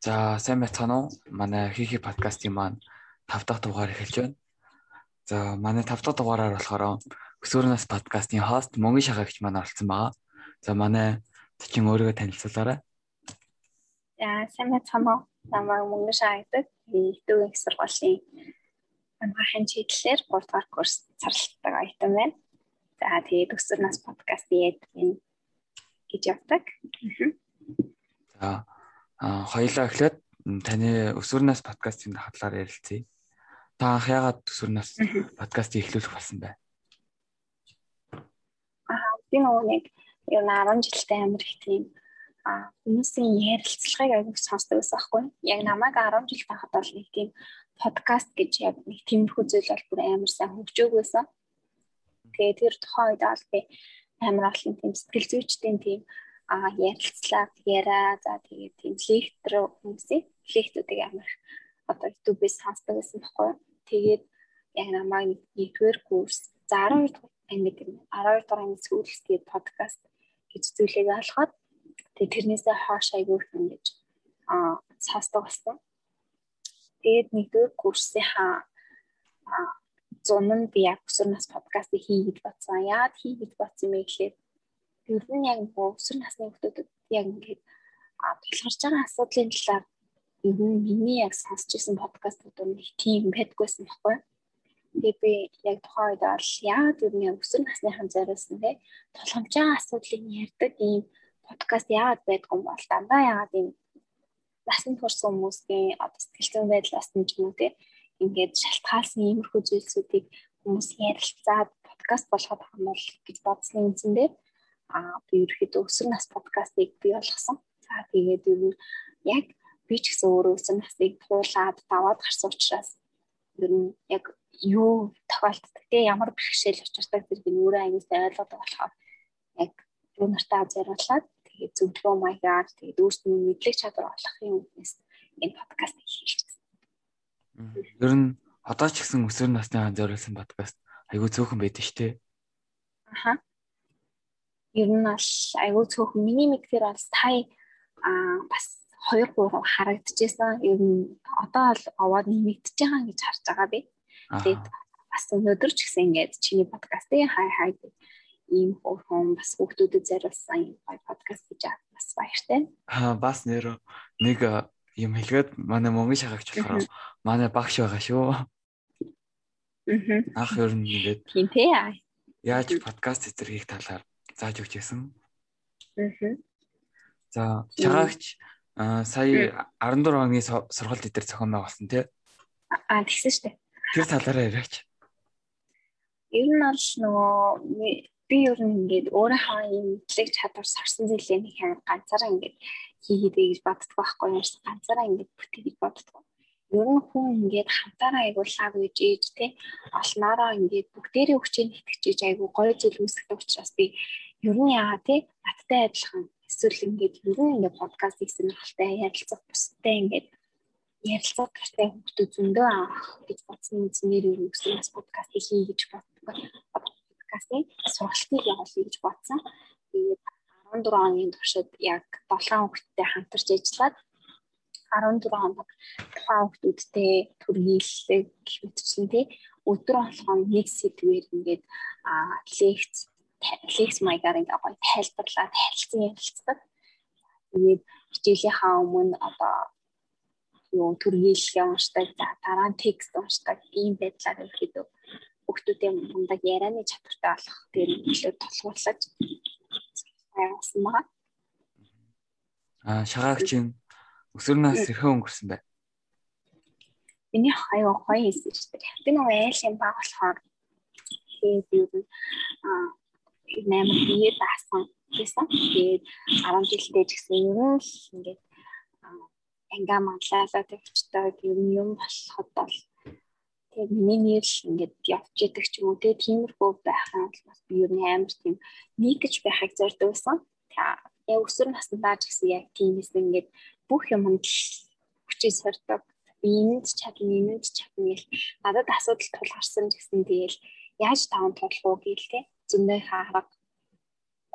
За сайн байцгаана уу? Манай хихи подкастын маань 5 дахь дугаар эхэлж байна. За манай 5 дахь дугаараар болохоор өсвөрнөөс подкастын хост Мөнгөн шахагч маань оролцсон байгаа. За манай төчин өөрийгөө танилцуулаарай. За сайн байцгаана уу? Намайг Мөнгөн шахагдаг. Идэвхтэй их сургуулийн амгаахын чиглэлээр 3 дахь курс царлалтдаг оюутан байна. За тэгээд өсвөрнөөс подкастын эдмин гэж явдаг. За хоёлаа эхлээд таны өсвөрнөөс подкастын хатлаар ярилцъя. Та анх яагаад өсвөрнөөс подкастыг эхлүүлэх болсон бэ? Аа би нөгөө нэг юу 10 жилтэй амир их тийм а хүмүүсийн ярилцлагыг аягүй сонсдог байсан байхгүй яг намайг 10 жил байхад бол нэг тийм подкаст гэж яг нэг тиймэрхүү зүйл бол бүр амар сайн хөгжөөг байсан. Тэгээд тэр тухайн үед бол би амар олон тийм сэтгэл зүйчдийн тийм а ярилцлаа яриа за тэгээд тийм лектор хүмүүсийн лектүүдийг амар одоо YouTube-ээс сонсдог байсан байхгүй. Тэгээд яг намайг нэгдүгээр курс за 12 дахь анги гэнэ 12 дахь анги сүүлсгээд подкаст гэж зүйлийг алхаад тэгээд тэрнээсээ хойш айгүйх ингэж а сонсдог болсон. Тэгээд нэгдүгээр курсын хаа зун нь би яг өсвөр нас подкастыг хий гэж бодсон. Яагаад хий гэж бодсон юм бэ гэхлээр ер нь яг өсвөр насны хүмүүсд яг ингээд тулгарч байгаа асуудлын талаар ер нь миний яг сонсч ирсэн подкастууд нэг тийм байдгүйсэн баггүй. Тэгээ би яг тухайн үед бол яагаад ер нь өсвөр насныхан зориулсан те тулгамж байгаа асуудлыг ярьдаг ийм подкаст яагаад байдгүй юм бол дандаа яагаад ийм насны турсан хүмүүсийн одоо сэтгэл зүйн байдлаас нь ч юм уу те ингээд шалтгаалсан иймэрхүү зүйлсүүдийг хүмүүс ярилцаад подкаст болгоод хамбал гэж бодсны үндсэндээ аа би ерөөхдөө өсвөр нас подкастыг бий болгосон. За тэгээд ер нь яг би ч гэсэн өөрөө өсвөр насыг туулаад даваад гарсан учраас ер нь яг юу тохиолддог те ямар бэрхшээл учирдаг зэрэг нь өөрөө аюултай ойлгоод болохоор яг юу нартаа зориулаад тэгээд зөвлөгөө маягаар тэгээд өөрсдөө мэдлэг чадвар олохын үднэс энэ подкастыг хийчихсэн. Ер нь одоо ч гэсэн өсвөр насны хан зориулсан подкаст айгүй цөөхөн байдаг шүү дээ. Аха ер нь бол айгүй цөөхөн миний мэдхээр бол сая аа бас 2 3 харагдчихсан. Ер нь одоо бол овоод нэмэгдэж байгаа гэж харж байгаа би. Тэгээд бас өнөөдөр ч гэсэн ингээд чиний подкастын хай хай ийм хөөрхөн бас хүүхдүүдэд зориулсан гой подкаст гэж бас баяртай. Аа бас нэр нэг юм хэлгээд манай мөнгө шахагч болохоор манай багш байгаа шүү. Аа. Ах ер нь ингээд. Тийм тий. Яаж подкаст эзэрхийг талаар зааж өгч байсан. Аа. За чагаагч сая 14 оны сургалт дээр зохион байгуулсан тий. Аа тэгсэн шүү дээ. Тэр талаараа яриач. Ер нь бол нөгөө би ер нь ингээд өөрийнхөө юм мэдлэг чадвар сарсан зүйлээ нэг хямд ганцаараа ингээд хийгээд гэж боддог байхгүй шиг ганцаараа ингээд бүтээ гэж боддог. Ер нь хүн ингээд хамтаараа аягууллаа гэж ээж те олноороо ингээд бүгдээрээ хүчээр нэтгэж айгу гоё зүйл үүсгэх учраас би ер нь яа тий надтай адилхан эсвэл ингээд ер нь ингээд подкаст хийх сонирхолтой ярилцах бусдтай ингээд ярилцах гэхтэй хүмүүс зөндөө авах гэж бодсон үзнээр ер нь өсвөр нас подкаст хий гэж боддог. Подкастын сургалтыг явуулъя гэж бодсон. Тэгээд 14 оны туршид яг 7 хүүхэдтэй хамтарч ажиллаад 14 онд тухайн хүүхдүүдтэй төргийллэг гэх мэтчлэн тий өдөр болгон нэг сэдвээр ингээд лекц лекц маягаар ингээ гоё тайлбарлаад харилцан ярилцдаг. Тэгээд хичээлийнхаа өмнө одоо юу төргийлгээ уншдаг, дараа нь текст уншдаг ийм байдлаар ерөөдөө хүүхдүүдийн мундаг ярианы чадвартай болох дээр илүү тулгуурлаж явуулсан байгаа. Аа шагаагчин өсвөрнөөс хэрхэн өнгөрсөн бэ? Миний хаяа гоё хийсэн шүү дээ. Би нөгөө айлын баг болохоор тэгээд юу аа 8 бие даасан гэсэн. Тэгээд 10 жилдээ ч гэсэн ер нь ингээд ангаа манлайлаа тавьчдаг юм юм болоход бол тэгээд миний нэр л ингээд явж идэг ч юм уу тэгээд тиймэрхүү байхаа бол бас би ер нь амар тийм нэг гэж байхыг зорддог байсан. Тэгээ яг өсвөр насндаа ч гэсэн яг тиймээс ингээд бүх юмд хүчээ сордог. Энд чадна, энд чадна гэл надад асуудал тулгарсан гэсэн тэгэл яаж таван тулах уу гээл те зөндөө хаарга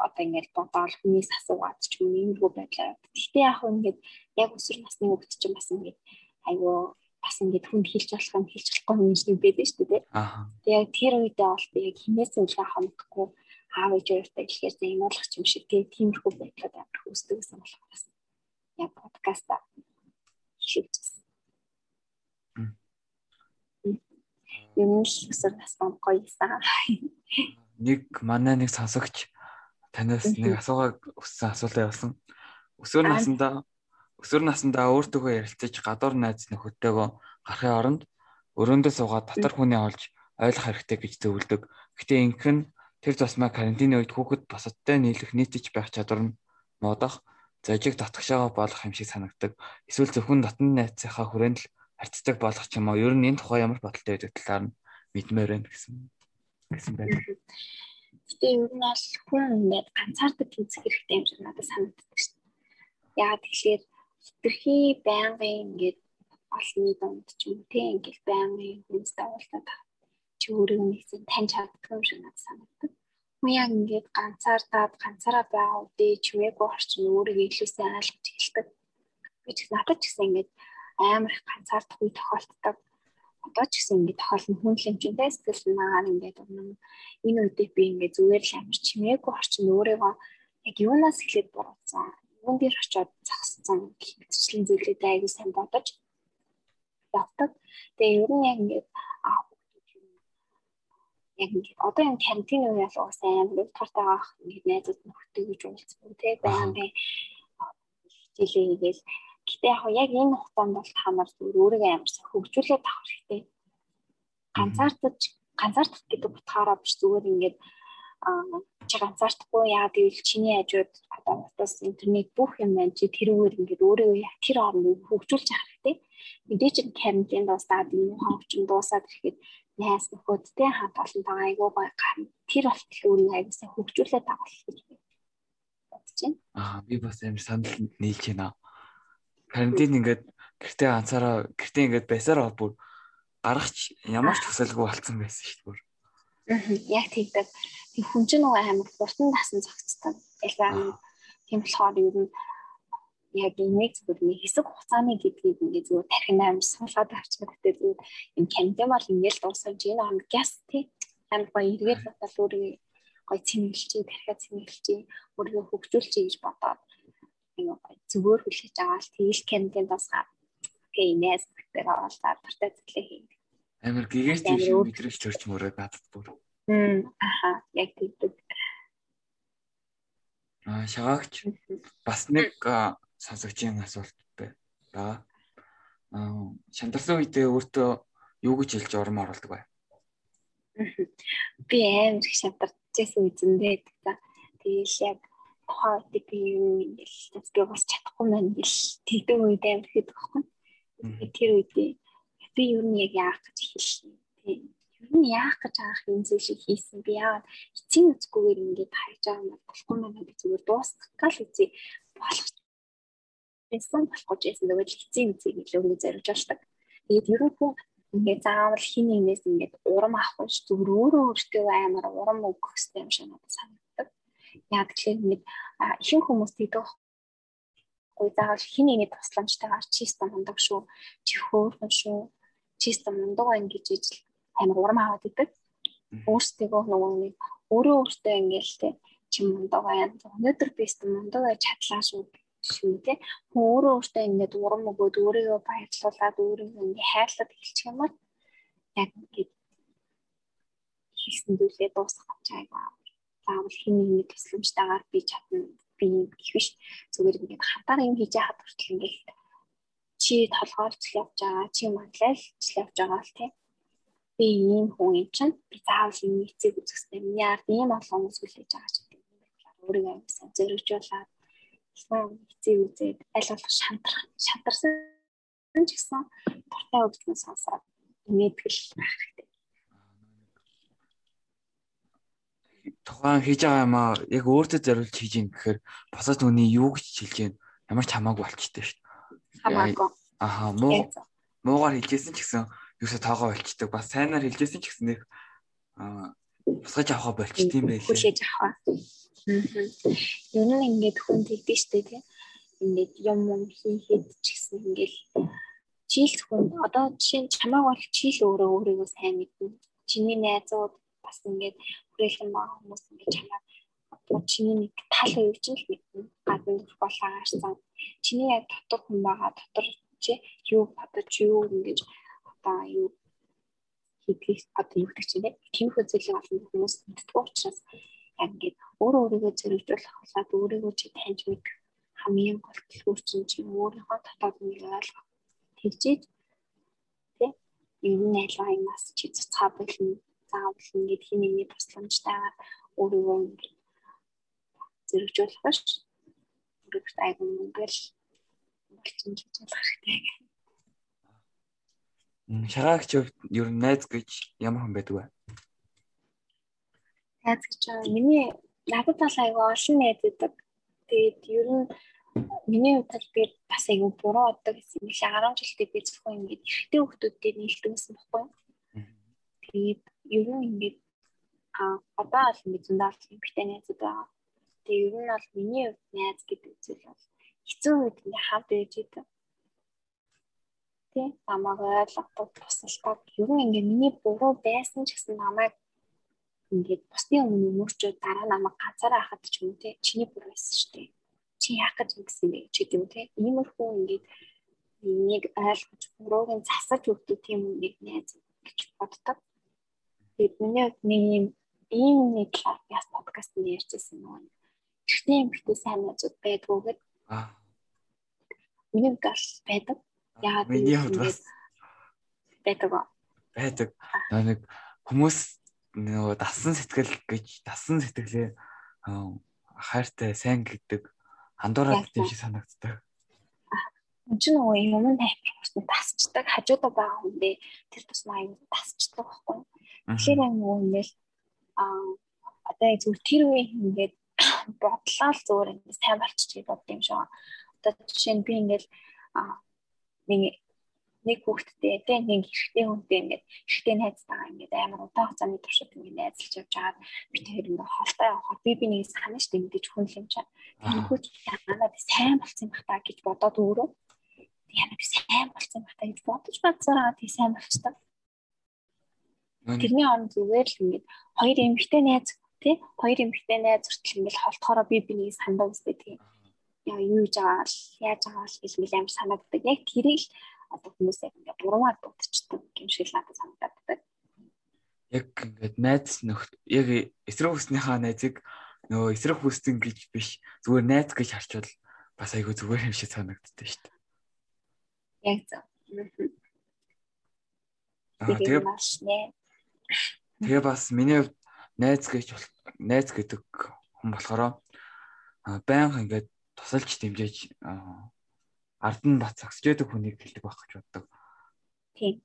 одоо ингээд бодоол хүнээс асуугаад ч юм иймэрхүү байдлаар. Гэхдээ яг ингээд яг өсвөр насны хүүхд чинь бас ингээд айгүй бас ингээд хүнд хэлж болох юм хэлж болохгүй юм шиг байдаг шүү дээ. Аа. Тэгээ яг тэр үедээ бол би яг хинээс үлгээ хамтдаггүй аав ээжээртэй хэлэхээр зэн имуулах юм шиг тэгээ тиймэрхүү байдлаар амар хүсдэг гэсэн болохоор яг подкаста хийчихсэн. Юм л өсвөр насны гоёсан. Нэг манай нэг сонсогч танаас нэг асуугаа өссөн асуулаа явуулсан. Өсвөр насндаа өсвөр насндаа өөртөөгөө ярилцаж гадуур найз нөхөдтэйгөө гарахын оронд өрөөндөө суугаад дотор хүнээ олж ойлгох хэрэгтэй гэж зөвлөдөг. Гэтэ ингэх нь тэр тусмаа карантины үед хүүхэд босодтой нийлэх нийтж байх чадвар нь модох, зожиг татгшаага болох юм шиг санагдаг. Эсвэл зөвхөн дотны найзынхаа хүрээнд л харьцдаг болох юм уу. Ер нь энэ тухай ямар бодолтой байдаг талаар нь мэдмээр байна гэсэн гэсэн байна. Гэтэ ер нь бол хүн ингээд ганцаардаг үзэх хэрэгтэй юм шиг надад санагддаг шүү дээ. Яагаад тэгэхээр хитрхи байнгын ингээд олонний донд ч юм те ингээд байнгын хүнстэй уулзаад чи өөрөө нэгэн таньж чаддаг юм шиг надад санагддаг. Хүн яг ингээд ганцаардаад ганцаараа байгаа үедээ чимээгүй орчин өөрийгөө илүү сайн ойлгож эхэлдэг. Би ч надад ч гэсэн ингээд амар их ганцаардах үе тохиолддог одоо ч гэсэн ингэ тохиолно хүн хэмжээтэй сэтгэл санаагаар ингээд энэ үедээ би ингээд зүгээр л амар чимээгүй орчин өөрийгөө яг юунаас эхлээд буруутсан юун дээр очиод зогссон гихмитчлэн зүйлүүдээ аягүй сайн бодож явдаг. Тэгээ ер нь яг ингээд яг ингээд одоо энэ карантин үеийн бол сайн амар утгаартай байх ингээд найзууд нөхдөй гэж уулзсан тий байнгын хичээлээ хийгээл Гэтэ яг энэ хугацаанд бол та нар зүгээр өөрийгөө амар сайн хөгжүүлээд авах хэрэгтэй. Ганцаардаж ганцаардах гэдэг утгаараа биш зүгээр ингээд чи ганцаардахгүй яа гэвэл чиний хажууд одоо утас интернет бүх юм байна чи тэрүүгээр ингээд өөрийгөө яг тэр орнд хөгжүүлж авах хэрэгтэй. Мэдээч карантин дуусаад энэ хавчин дуусаад ирэхэд найс нөхөдтэй хамт олонтойгоо айгуу гой гарна. Тэр болтол өөрийгөө айгуусаа хөгжүүлээд авах гэж бодож байна. Аа би бас амар санал нийлж байна карантин ингээд гэртээ ганцаараа гэртээ ингээд байсараа бүр гарахч ямар ч төсөлгүй болцсон байсан шүү дээ. Яг тэгдэг. Тэг хүн чинь нөгөө амар буртан дасан зогцдог. Ялгаа тийм болохоор ер нь яг нэг хэсэг хугацааны гэдгийг ингээд зүгээр тархин амар суулгаад авчихдаг зүгээр энэ карантин бол ингээд дуусаж энэ он гяс тий амар гоё эргээд батал өөрийн гоё цэмгэлчээ тархиа цэмгэлчээ өөрийгөө хөгжүүлчихье гэж бодоод зүгээр хүлээж аваад тэгэл кэнтэн тасгаа окей инээс гэдэг аваад тартай зүйлээ хийнэ. Амар гэгэрч юм мэдрэж төрч мөрөө надад бүр. Хм аха яг тэгдэг. Аа шагаагч бас нэг сонсогчийн асуулт байна. Аа шантарсан үедээ өөртөө юу гэж хэлж урам оруулдаг бай? Би амар их шантарч байсан үедээ тэгэл яг хойд би юу ингээл би бас чадахгүй маань гэл тэгдэг үед амар хэд байхгүй. Тэр үедээ би юу нэг яах гэж хэлсэн. Тэг. Юу нь яах гэж аах юм зүйлийг хийсэн. Би яагаад эцсийн үцгүүгээр ингээд хайж байгаа юм болохгүй маань би зүгээр дуусгах гал үзье болох. Эсэн болохгүй гэсэн тэгвэл эцсийн үцгийг илүү ингэ зориулж болдог. Тэгээд ерөнхий ингээд заавал хин нэгнээс ингээд урам авахгүй зүгээр өөрөө өөртөө амар урам өгөх хэрэгтэй юм шиг надад санагдав Яг тэгэхээр нэг ихэнх хүмүүс тэгдэг гүй заавал хин нэгэд тусламжтайгаар чиста мундаг шүү. Чи хөөрхөн шүү. Чиста мундаг байна гэж ижил амар урам аваад идэг. Өөрсдөө нөгөө нэг өөрөө өөртөө ингээл те чи мундаг байна. Өнөөдөр би тест мундаг байж чадлаа шүү шүү те. Хүн өөрөө өөртөө ингээд урам өгөөд өөрийгөө баярлуулад өөрийгөө ингээ хайрлаад эхэлчих юм бол яг ингээд хийсэн зүйлээ дуусгах гэж байгаа. Заавал хин нэг тусламжтайгаар би чадна би гэх биш. Зүгээр ингээд хатаар юм хийж яхад хүртэл ингээд чи толгойлж явж байгаа чи манлайлж явж байгаа л тийм би ийм хүн юм чинь би заавал юм эцэг үзэхтэй миний ард ийм олон хүмүүс хүлээж байгаа ч гэдэг юм байна өөрийгөө амьсан зэрэгжүүлээд эсвэл эцэг үзээд аль болох шантар шантарсан ч гэсэн дуртай өгдөн сонсоод имэдгэл байх хэрэгтэй тухайн хийж байгаа юмаа яг өөртөө зориулж хийж ийн гэхээр босоод үний юу гэж хэлж ийн ямар ч хамаагүй болчтой шүү дээ. Хамаагүй. Аха муу муугаар хэлжсэн ч гэсэн юусо тоогоо болчдөг. Бас сайнаар хэлжсэн ч гэсэн нэг аа босгож авахаа болчт юм байлээ. Хүлээж авахаа. Ер нь ингээд хүн тэгдэж штэ тий. Ингээд юм юм хийхэд ч гэсэн ингээд чийл хүн одоо жишээ нь чамааг бол чийл өөрөө өөрийгөө сайн мэднэ. Чиний найзууд бас ингээд хүрээлэн маа хүмүүс ингээд чамааг одоо чиний нэг тал чинь л мэднэ. Гадна болоо гарсан. Чиний яг дотор хүн байгаа дотор чи юу бодож юу ингэж одоо юу хийдгийг одоо юу гэдэг чинь тийм хөзөлийн олон хүмүүс мэддэг учраас ингээд өөрөө өөрийгөө зэрэгжүүлэх болоод өөрийгөө чи таньж мэдэх хамгийн гол төлөв чинь чи өөрийнхөө нэг ойлгох тэгжиж тий энэ найлгаа юмас чи цацгаа болно заавал ингээд хин нэгний тусламжтайгаар өөрийгөө зэрэгжүүлэх биш өөрөөр айгуу мөнгөл болчихсон гэж болох хэрэгтэй. Шагаагч ер нь найз гэж ямар хүн байдаг вэ? Найз гэж миний надад бол айгүй олон найз байдаг. Тэгээд ер нь миний хувьд би бас айгүй буруу одоо гэсэн юм шиг 10 жилдээ би зөвхөн ингэж ихтэй хүмүүстэй нийлдэг гэсэн баггүй. Тэгээд ер нь ингэж а одоо л ингэ зөндөө ихтэй найзууд байгаа. Тэгээд ер нь бол миний хувьд найз гэдэг зүйл бол хэцүү үед ингэ хамт байж идэв тий намайг ойлгох тусалдаг ер нь ингээ миний буруу байсан ч гэсэн намайг ингээд бусдын өмнө өмөрчөө дараа намайг ганцаараа хахад ч юм тий чиний буруу байсан шүү дээ. Чи яах гэж ингэсэн бэ ч гэдэг юм тий иймэрхүү ингээд нэг ойлгож бурууг нь засаж өгдөг тийм нэг найз гэж боддог. Тэгээд миний нэг юм ийм нэг класс подкаст нь ярьжсэн нөгөө ихний юм битээ сайн найзууд байдгүй гэдэг аа. Миний гал байдаг. Яагаад миний хувьд бас байдаг ба. Байдаг. Нэг хүмүүс нөгөө дасан сэтгэл гэж дасан сэтгэлээ хайртай сайн гэдэг андуураад тийм шиг санагддаг. Энд чинь нөгөө юм тайвшруулсан тасчдаг хажуудаа байгаа хүн дээ тэр тусмаа юм тасчдаг байхгүй. Тэгэхээр нөгөө ингээл аа одоо зөв тэр үе ингээд бодлоо л зүгээр ингээд сайн болчих бодд юм шиг. Одоо жишээ нь би ингээд нэг нэг хүүхэдтэй тий нэг ихтэй хүнтэй ингээд ихтэй найзтайгаа ингээд амар удаан хугацааны туршид ингээд найзалж явж байгаад би тэр ингээд хоолтой явахад би би нэг санаа штэ мэдээж хүн юм чаа. Тэрхүү чи яагаад би сайн болсон байх таа гэж бодоод өөрөө яагаад би сайн болсон байх таа гэж бодож бацаараа тий сайн болчихсон. Тэрний он зүгээр л ингээд хоёр эмэгтэй найз тий хоёр эмэгтэй найз хүртэл ингээд холтохороо би би нэг сандаа үстэй тий яа юу байгаа л яаж л гэж нэг амар санагддаг. Яг тэрийг л одоо хүмүүс яг ингээ буруугаар дутчихдаг юм шиг надад санагддаг. Яг ингээд найз нөхд яг эсрэг хүснийхаа найзыг нөгөө эсрэг хүстэн гэж биш зүгээр найз гэж харчвал бас айгүй зүгээр юм шиг санагддаг шүү дээ. Яг зөв. Тэгээ Тэгээ бас миний найз гэж найз гэдэг хүн болохоор байнга ингээд тусалж дэмжиж ард нь бат цагсж байдаг хүнийг хэлдэг байх гэж боддог. Тийм.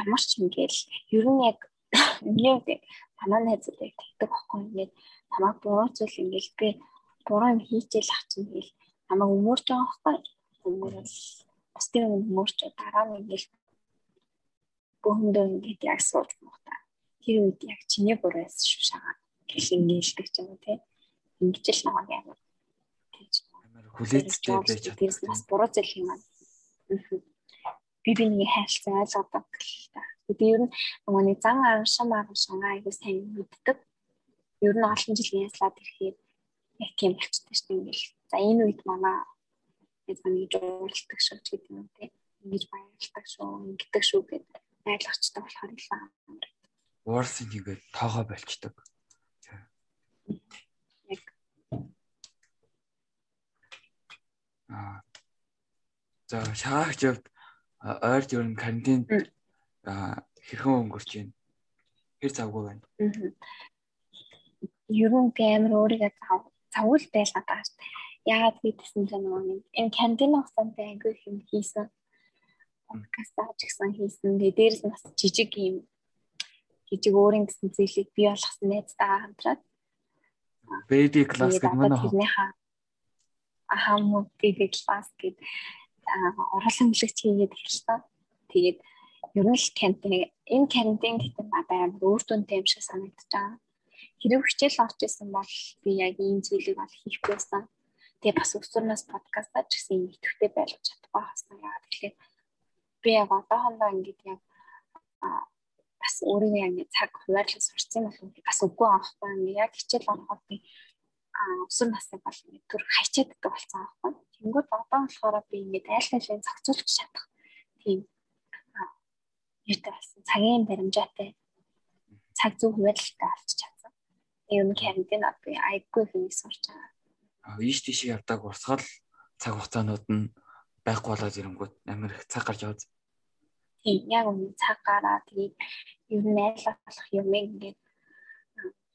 Ямар ч ингээл ер нь яг ингээд танаа найзуудыг тэгдэг байхгүй ингээд намайг буруу зүйл ингээл би буруу юм хийчихэл ах чинь ингээл намайг өмөрч байгаа байхгүй. Өмөрөл бусдын өмөрч дараа нь ингээл бөөндөө ингээд яг сууж муута. Тэр үед яг чиний буруу байсан шүү шагаа. Гэх ингээл ч юм уу тийм ингэж л намайг амар хүлээцтэй байж чадсан. Бас буруу зүйл юм аа. Би биний хайрлцаа ойлгодог л та. Би ер нь нөгөө нэг зан аршин аршин айгуу сайн мэддэг. Ер нь олон жилийн яслаад ирэхээр яг тийм болчтой шүү дээ. Ингээл за энэ үед манай яг нэг жуулдаг шүү гэдэг юм те. Ингэж баярлдаг шүү, ингэдэг шүү гэдэг ойлгочтой болохоор их амар. Уурсан ингээд тоогоо болчдөг. За шаагч явд ойр ер нь карантинд хэрхэн өнгөрч байна? Хэр завгүй байна? Ер нь амар өөрийгөө зав завгүй шүү дээ. Яагаад гэдсэн чинь нөгөө энэ карантин хугацаанд айгүй юм хийсэн. Подкаст авч гисэн хийсэн. Тэгээ дээрээс нь бас жижиг юм жижиг өөрийн гэсэн зүйлийг бий болгосон найзтайгаа хамтраад baby class гэдэг манай ахаа муу baby class гэдэг оруулан бэлэгч хийгээд эхэлсэн. Тэгээд ер нь л карантин энэ карантин гэдэг надад амар өөр дүнтэй юм шиг санагдаж байгаа. хэрэг хичээл орж исэн бол би яг ийм зүйлийг бол хийх байсан. Тэгээ бас өсвөрнөөс подкастаа ч гэсэн идэвхтэй байлгаж чадахгүй хасна яа. Тэгэхээр би яг одоохондоо ингэж яг бас өөрийнхөө яг цаг хуваарлаж сурцсан болов бас үгүй аахгүй юм. Яг хичээл ороход би өсвөр насны бол төр хайчаад идэх болсон аахгүй. Тэнгүүд одоо болохоор би ингэж айл хашийн зохицуулж чадах тийм юутай болсон цагийн баримжаатай цаг зүй хуваарлалтай олж чадсан. Ер нь карантин ад би айгүй хэнийг сурч байгаа. Аа ийш тийш явдаг урсгал цаг хугацаанууд нь байхгүй болоод ирэнгүүт амар их цаг гарч яваад. Тийм яг үнэ цаг гараа тэгээд ер нь айл болох юм ингээд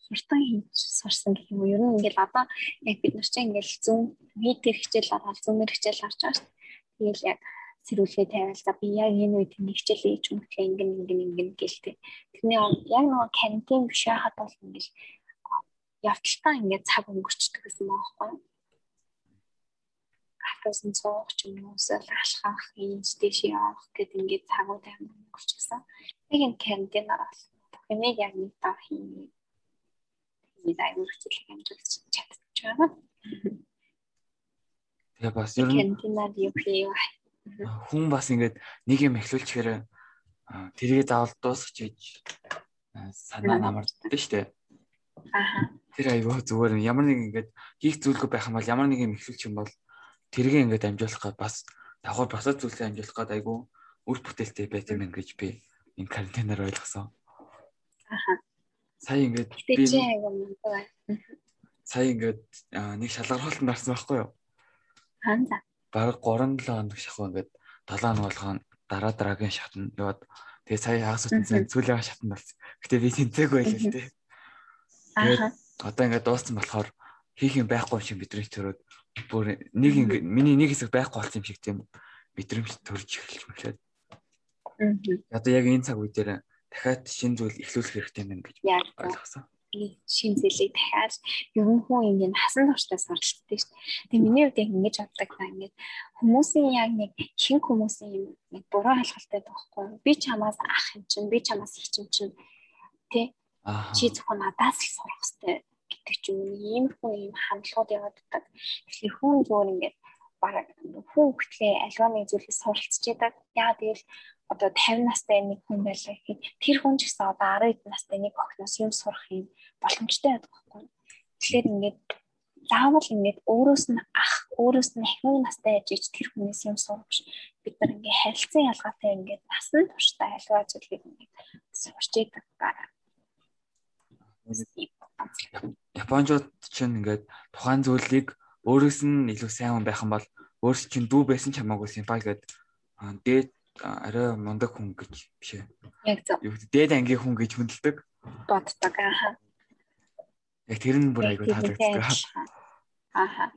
хурдан хийж сурсан гэх юм уу. Ер нь ингээд одоо яг бид нар чинь ингээд зүүн видео хичээл ороод зүүмээр хичээл орж байгаа шүү дээ. Тэгэл яг сэрүүлгээ тавиал за би яг энэ үед нэг хичээлээ хийж өмтлээ ингэн ингэн ингэн гэлтэй. Тэрний яг нөгөө карантин биш байхад бол ингээл явталтаа ингээд цаг өнгөрчдөг гэсэн юм аахгүй. Хатасан цоох ч юм уу эсвэл алхах, ийж дэш явах гэд ингээд цагууд амар өнгөрчихсөн. Яг энэ карантинаар бол энийг яг нэг даа хийнэ. Тэгээд аюул хичээлийг амжилт чадчихсан. Тэгээ бас ер нь хүн бас ингээд нэг юм эхлүүлчихээр тэргээ заавал дуусгаж хийж санаа намарддаг шүү дээ. Аа. Тэр аюу зүгээр ямар нэг ингээд хийх зүйлгүй байх юм бол ямар нэг юм эхлүүлчих юм бол тэргээ ингээд амжуулах гад бас давхар босоод зүйлээ амжуулах гад айгүй үр бүтээлтэй байт юм ингэж би энэ карантинаар ойлгосон. Аа. Сая ингээд би сая ингээд нэг шалгаруултанд орсон байхгүй юу? Аа бараг 3-7 хоног шахуу ингээд 7 хоног болгоо дараа дараагийн шатнд яваад тэгээ сая хагас утсан сүүлийн шатнд болсон. Гэтэ би тэнцээг байлаа л дээ. Тэгээд одоо ингээд дууссан болохоор хийх юм байхгүй юм шиг бидрэмж төрөөд бүр нэг ингээд миний нэг хэсэг байхгүй болсон юм шиг тийм бидрэмж төрж эхэлж мэхлээд. Одоо яг энэ цаг үе дээр дахиад шинэ зүйл эхлүүлэх хэрэгтэй юм гэж ойлгосон шин зэлийг дахиад ерөн хүн ингэ хасан туршдаас оролцдог шүү. Тэгээ миний хувьд яг ингэж боддог та ингэ хүмүүсийн яг нэг хин хүмүүсийн юм нэг буруу хайлтгалтай байхгүй. Би чамаас ах юм чинь, би чамаас их юм чинь тий. Чи зөвхөн надаас л сурах хэрэгтэй гэдэг ч юм ийм хүн ийм хандлагууд яваад байдаг. Тэгэхээр хүн зөвөр ингэ бараг хүн хөтлөө альва нэг зүйлээс суралцж байдаг. Яа тэгэл одоо 50 настай нэг хүн байлаа гэхэд тэр хүн ч гэсэн одоо 10 эд настай нэг охиноос юм сурах юм боломжтой байдаг байхгүй. Тэгэхээр ингээд заавал ингээд өөрөөс нь ах, өөрөөс нь ахын настай ажиж тэр хүнээс юм сурах бид нар ингээд харилцан ялгаатай ингээд насан туршдаа альва зүйлийг ингээд сурч идэг байгаа. Японууд чинь ингээд тухайн зүйлийг өөрөөс нь илүү сайн хүн байх юм бол өөрс чинь дүү байсан ч хамаагүй симпай гэдэг дээд арай мундаг хүн гэж биш ээ. Яг зөв. Юу дээд ангийн хүн гэж хүндэлдэг. Боддог аа. Яг тэр нь бүр айгүй таалагддаг. Аа.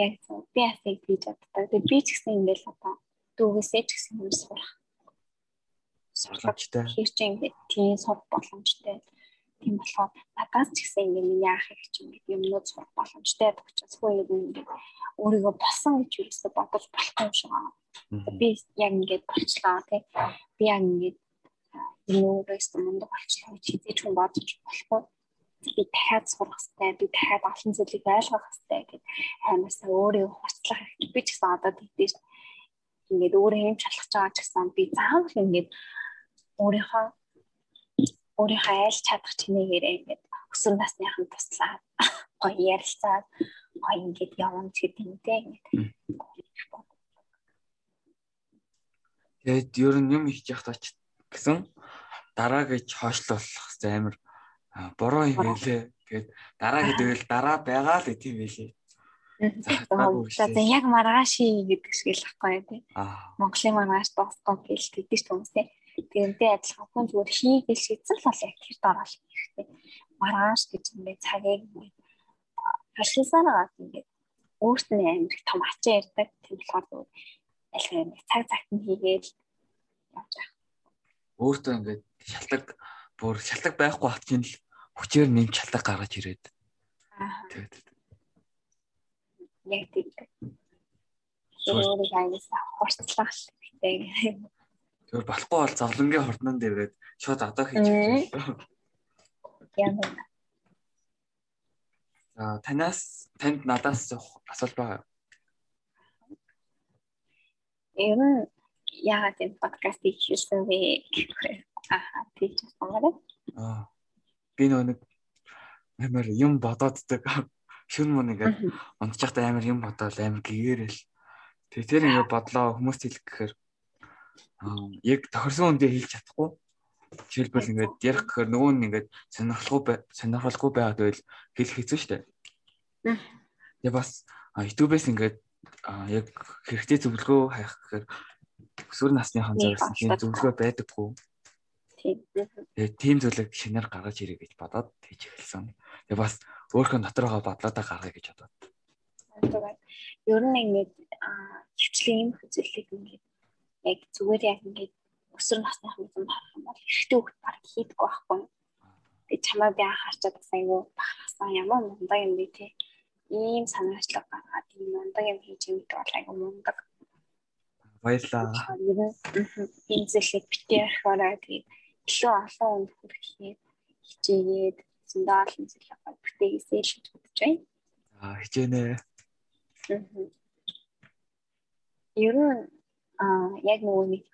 Яг зөв. Би бас яг тийж боддог. Тэгээ би ч гэсэн ингээл одоо дүүгээсээ ч гэсэн юм сурах. Сурлагчтай. Тэр чинь ингээд тийм сурах боломжтой. Тийм болохоор надаас ч гэсэн ингээд миний ах их ч ингээд юмнууд сурах боломжтой байдаг учраас хүн ингээд өөрийгөө болсон гэж юу гэсэн бодож болохгүй юм шиг байна Би яг ингээд болчлаа тий. Би яг ингээд нүүрээс мундаг болчлоо гэж хизээж хүн бодож болохгүй. Би дахиад сурах хэрэгтэй, би дахиад олон зүйлийг ойлгох хэрэгтэй гэд аймаасаа өөрөө хуцлах хэрэгтэй. Би ч гэсэн одоо тэгдэж ингээд өөрөө юм шалгаж байгаа ч гэсэн би заавал ингээд өөрийнхөө өөрийнхөө айл чадах чинээгээр ингээд өсвөр насныхан туслаад гоё ярилцаад гоё ингээд явна ч гэдэг юм те ингээд Тэгээд ер нь юм хийж явах тач гэсэн дараа гэж хойшлуулах хэрэгтэй амар буруу юм байлээ. Тэгээд дараа гэдвэл дараа байгаа л гэдэм байлээ. За яг маргааш гэдэг шиг л ахгүй тий. Монголын маргааш дуусгах гэж тэгдэж хүмүүстэй. Тэрнтэй адилхан зүгээр хийгээл шийдсэн л бол яг тэр дараа л хэрэгтэй. Маргааш гэж ингээд цагийг ингээд хашилсанаа ингээд өөрт нь амар том ачаа ярьдаг. Тийм болохоор аль нэг цаг цагт нь хийгээл явж байгаа. Өөртөө ингээд шалтак бүр шалтак байхгүй хат чинь л хүчээр нэмж шалтак гаргаж ирээд. Аа. Яг тийм. Өөрийг аяас хурцлах хэрэгтэй. Тэр болохгүй бол зовлонгийн хорднон дээрээд шууд одоо хийж өгч. Ямар За танаас танд надаас асуулт байгаа. Ер нь яагаад энэ подкастыг хийсэн бэ гэхээр аа тийч байна. Аа. Би нэг амар юм бодооддаг. Шүн мөн ингээд унтчихтай амар юм бодоод амар гэгээрэл. Тэгээ тэр ингээд бодлоо хүмүүст хэлэх гэхээр яг тохирсон үндэ хэлж чадахгүй. Жишээлбэл ингээд ярих гэхээр нөгөө нь ингээд сонирхолгүй сонирхолгүй байгаад байвал хэлэх хэцүү шүү дээ. Тэгээ бас YouTube-ээс ингээд яг хэрэгтэй зөвлөгөө хайх гэхээр өсвөр насныхан зориулсан тийм зөвлөгөө байдаггүй. Тийм. Тэгээ тийм зүйлийг шинээр гаргаж ирээ гэж бодоод тийж эхэлсэн. Тэгээ бас өөрийнхөө дотор байгаа бодлоодоо гаргая гэж бодоод. Ер нь ингээд хвчлэн юм хүзэлийг ингээд яг зүгээр яг ингээд өсвөр насныхан юм харах юм бол ихтэй хөлт баг хийдэггүй байхгүй. Тэгээ чамаа би анхаарчаад бас айгүй бахархсан ямар мундаг юм бэ те. Ийм санаачлаг гаргаад ийм мундаг юм хийж юм гэдэг бол айгүй мундаг. Баярлаа. Энэ зүйлийг битээ орхиороо тэгээд илүү олон хүнд хүрэхээ хичээгээд зөндөө олон зүйл аваад бүтээгээсэй л гэж бодож байна. Аа хичээнэ. Ер нь аа яг нөгөө нэг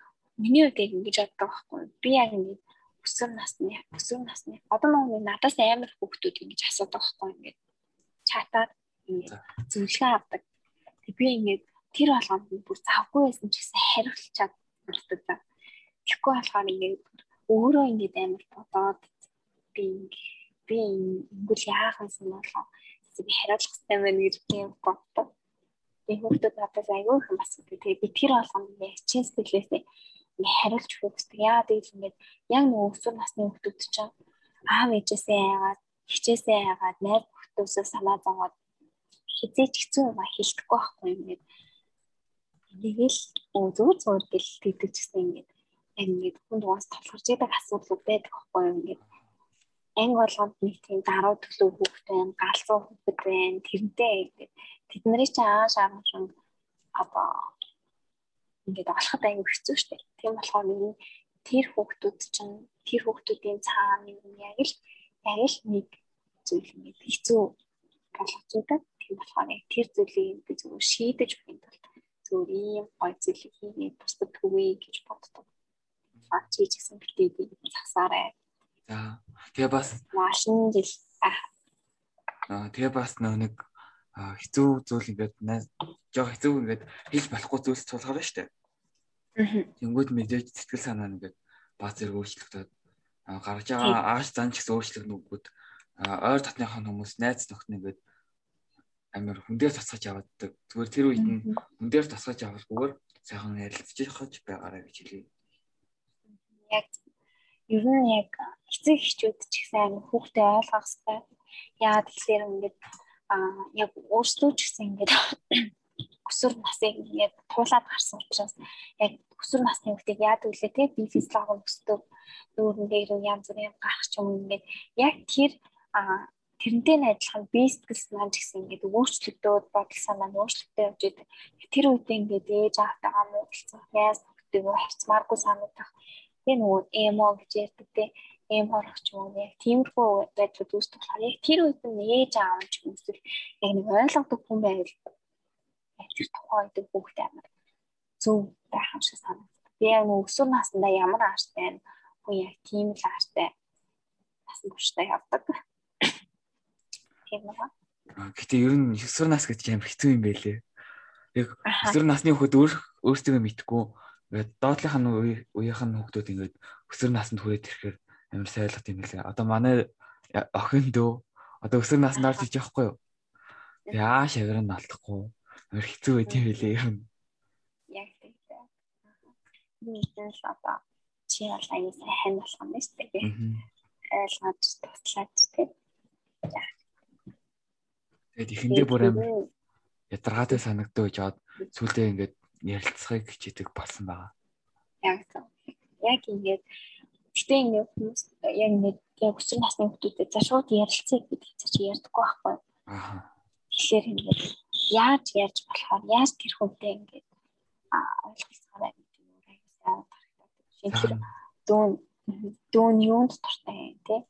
миний үед ингэж боддог байхгүй. Би яг ингэж өсвөр насны өсвөр насны одоо нөгөө надаас амар хүүхдүүд ингэж асуудаг байхгүй ингэж чатаад ингэж зөвлөгөө авдаг. Тэг би ингэж тэр болгоомд бүр завгүй байсан ч гэсэн хариулчаад болдог. Тэгэхгүй болохоор ингээд өөрөө ингээд амар бодоод би би ингүүл яах вэ болоо би хариулах хэрэгтэй байна гэж би боддог. Би хүүхдүүд надаас аягүй их бас тэгээ би тэр болгоомд яг чин сэтгэлээсээ ингээд хариулж өгөх. Яа тэгэл ингээд яг нөгөө өсвөр насны хүүхдүүд чинь аав ээжээсээ яагаад хичээсээ яагаад найз бүхтөөсөө санаа зовоод хизээч хэцүү юм а хэлэхгүй байхгүй ингээд Тэгэл зүгээр зүгээр гэл тэгдэг гэсэн ингээд яг ингээд хүн дугаас толгорч идэг асуудал байдаг байхгүй ингээд анги болгонд нэг тийм даруй төлөв хүүхэд байна, галзуу хүүхэд байна. Тэрнтэй ингээд тэд нарыг чи ааш аамшин одоо ингээд олоход аягүй хэцүү дээ. Тийм болохоор нэг тэр хүүхдүүд чинь тэр хүүхдүүдийн цаана яг л яг л нэг зүйл ингээд хэцүү болгож идэг. Тийм болохоор яг тэр зүйлийг би зүгээр шийдэж өгөх тулд зөв ийм гой зүйлийг хийгээд бусдад түгэй гэж боддог. Аа чи ч гэсэн битээ би засаарай. За тэгээ бас машин жил аа тэгээ бас нэг хэцүү зүйл ингээд жоо хэцүү ингээд хийж болохгүй зүйлс тулгарна штэ. Тэнгүүд мэдээж сэтгэл санаа ингээд бааз зэрэг өөрчлөгдөд гарч байгаа ааш зан ч гэсэн өөрчлөгднөгүүд ойр татныхаа хүмүүс найз нөхд нь ингээд амар хүндээр тасгаж авааддаг. Зүгээр тэр үед нь хүндээр тасгаж авалгүйгээр сайхан ярилцчих хаж байгаарай гэж хэлье. Яг ер нь яг эцэг эхчүүд ч гэсэн амар хүүхдээ ойлгох хэрэгтэй. Яагаад тэгэхээр ингээд аа яг өөрсдөө ч гэсэн ингээд өсвөр насыг ингээд туулаад гарсан учраас яг өсвөр насны хүүхдийг яад үлээ те би физиологи өсдөг нүүрэн дээр янз бүрийн гарах ч юм ингээд яг тэр аа тэрнтэй нь адилхан би сэтгэл санаа ч гэсэн ингээд өөрчлөгдөөд бодол санаа нь өөрчлөгдөж явж идэг. Тэр үедээ ингээд ээж аавтайгаа муудалцах, яас нөхдөйгөө харьцмааргүй санагдах. Тэгээ нөгөө эмо гэж ярьдаг те эм хорох ч юм уу яг тиймэрхүү байдлууд үүсдэг болохоор яг тэр үед нь ээж аав ч эсвэл яг нэг ойлгодог хүн байвал тэр тухайн үед хүүхдээ амар зөв байх юм шиг санагдав. Би яг нөгөө өсвөр наснда ямар ааштай. Хүн яг тийм л ааштай насан туршдаа явдаг тийм байгаа. Гэтэ ер нь 9 нас гэж амар хэцүү юм байлээ. Яг 9 насны хүүхэд өөр өөрсдөө мэдхгүй ингээд доотлынхаа үеийнх нь хүүхдүүд ингээд өсвөр наснд хүрээд ирэхээр амар сайн ойлгох юм байлээ. Одоо манай охин дөө одоо өсвөр наснд орж иж явахгүй юу? Яа шавар нь алдахгүй. Амар хэцүү байт юм байлээ ер нь. Яг тийм. Нийтээс одоо чи бол аяа сайн болох юм байна шүү дээ. Ойлгож туслаач тийм. Тэгээд ихэндээ бүр амар ядаргаатай санагддаг гэж аваад сүулдээ ингээд ярилцахыг хичээдэг болсон байгаа. Яг яг ингээд гэтээ ингээд хүмүүс яг ингээд яг өсвөр насны хүмүүстэй за шууд ярилцъя гэдэг чи ярьдаггүй байхгүй. Аа. Тэгэхээр ингээд яаж ярьж болохоор яаж тэр хүнтэй ингээд ойлгоцгоорой гэдэг нь аюултай харагдаад. Шинээр дүүн дүүн юунд дуртай тий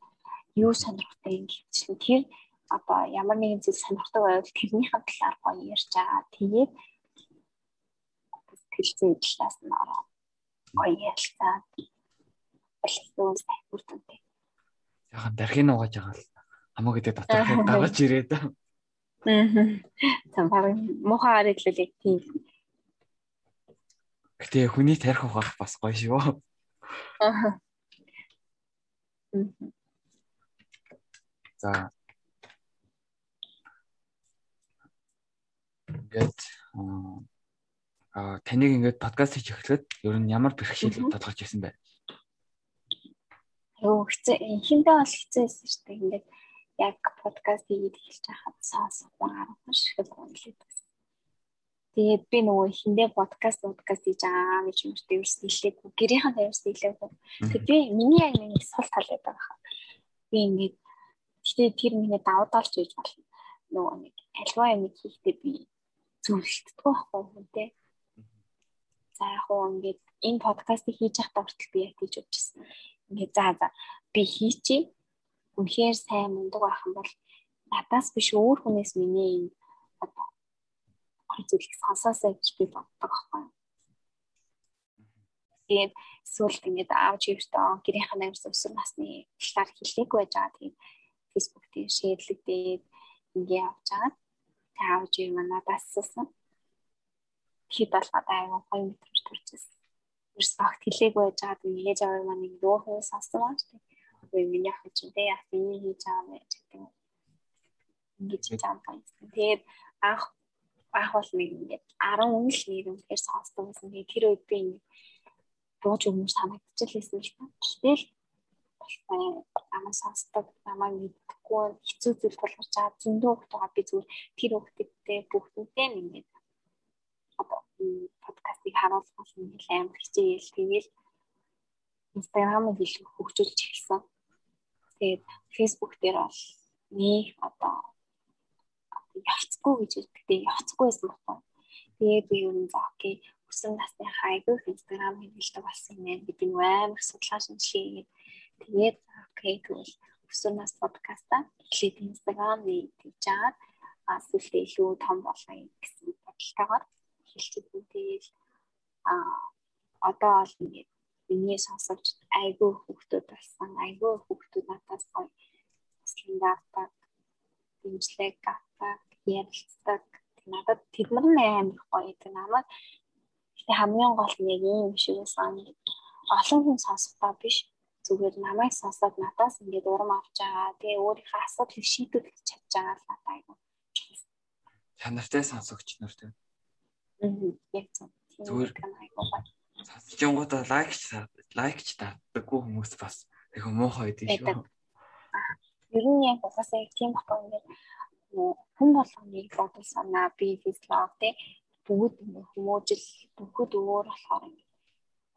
юу сонирхтой юм гэвчлэн тэр одоо ямар нэгэн зүйл сонирхдаг байвал тэрнийхэн талаар гоё ярьж байгаа. Тэгээд хэлцэн талаас нь ороо гоё ярилцаад болчихсон сайхур төнтэй. Яхан дархийн угааж байгаа л хамаа гэдэг доторх дагаж ирээд. Аа. Та баг мохоо ариглуулээ тийм. Гэтэ хүний тарих угаах бас гоё шүү. Аа. За. Ингээд аа таныг ингээд подкаст хийж эхлэхэд ер нь ямар бэрхшээл тодорхойж ирсэн бэ? Юу хэцээ хинтээ бол хэцээсэн шүү дээ. Ингээд яг подкаст хийгээд эхэлж байхад сонсох байгаа шиг үнэлээд байсан. Тэгээд би нөгөө хиндээ подкаст подкаст хийж байгаа гэж юм шиг ерөөс хэлээгүй. Гэрийнхэн тавьсан хэлээгүй. Тэгээд би миний яг нэг сул тал байдаг хаа. Би ингээд гэтээ тэр миний давуу талч гэж болно. Нөгөө нэг альва юм хийхдээ би зөвлөлтдөө байхгүй юм те. За яг уу ингээд энэ подкастыг хийж явахдаа хүртэл би яг тийж бодчихсон. Ингээд за за би хийчи. Үнэхээр сайн мундаг байх юм бол надаас биш өөр хүнээс миний энэ одоо зүйлийг сонсоосаа гэж би боддог байхгүй. Тэгээд эсвэл ингээд аавч өвтөө гэрийнх нь амьд өсвөр насны талаар хэлээг байж байгаа. Тэгээд Facebook дээр шеэрлэгдээд ингээд авч байгаа. Тэгээд аавч юм надаас асуусан. Хэд болгоод аюу гоё мэдрэмж төрчихсэн. Ерс багт хэлээг байж байгаа. Тэгээд ээж аваа маань ингээд өөр хүн сонссон шүү дээ. Үгүй миний ах чинь тэ яах юм хийж байгаа юм гэж гэдэг. Ингээд хийж байгаа юм. Тэгээд анх анх бол нэг ингээд 10 үнэл нэр үнэхээр сонсдог байсан. Тэгээд тэр үед би ингээд бууж өмнө санагдчихлээсэн л та. Гэтэл намайг сонсдог, намайг мэдхгүй хэцүү зүйл болгож байгаа зөндөө байгаа би зүгээр тэр хүмүүстэй бүгдтэй ингээд одоо подкастыг харуулсан нэг амар хичээл тэгээл Instagram-ыг илүү хөгжүүлж эхэлсэн. Тэгээд Facebook дээр бол нэг одоо явцгүй гэж хэлдэг. Явцгүй байсан байхгүй. Тэгээд би юу нэ окей өсөн насны хайгуу инстаграм хэлдэг болсон юм байна. Бид юм амар судлаа шинжилгээ. Тэгээд окей тэгвэл өсөн нас подкаста эхлээд инстаграм хийж чаад асуултаа илүү том болгоё гэсэн бодолтойгоор хэлчихсэн. Тэгээд а одоо бол ингээд миний сонсогч айгүй хүүхдүүд болсон. Айгүй хүүхдүүд надаас гоё стандарт дэмжлэг авдаг ярилцдаг. Надад тэднэр нь амар гоё. Тэг намайг ихтэй хамгийн гол нь яг ийм шиг байсан. Олон хүн сонсохдоо биш зүгээр намайг сонсоод надаас ингээд урам авч байгаа. Тэгээ өөрийнхөө асуудлыг шийдвэрлэж чадж байгаа л надад айгу. Чанартай сонсогч нартай. Аа яг зүгээр сонсож янгуудаа лайкч лайкч таадаггүй хүмүүс бас их муухай байдаг шүү. Ер нь яг угаасаа тийм баггүй ингээд хүн болгоныг бодол санаа бие физиолог тий бүгд хүмүүжил бүгд өөр болохоор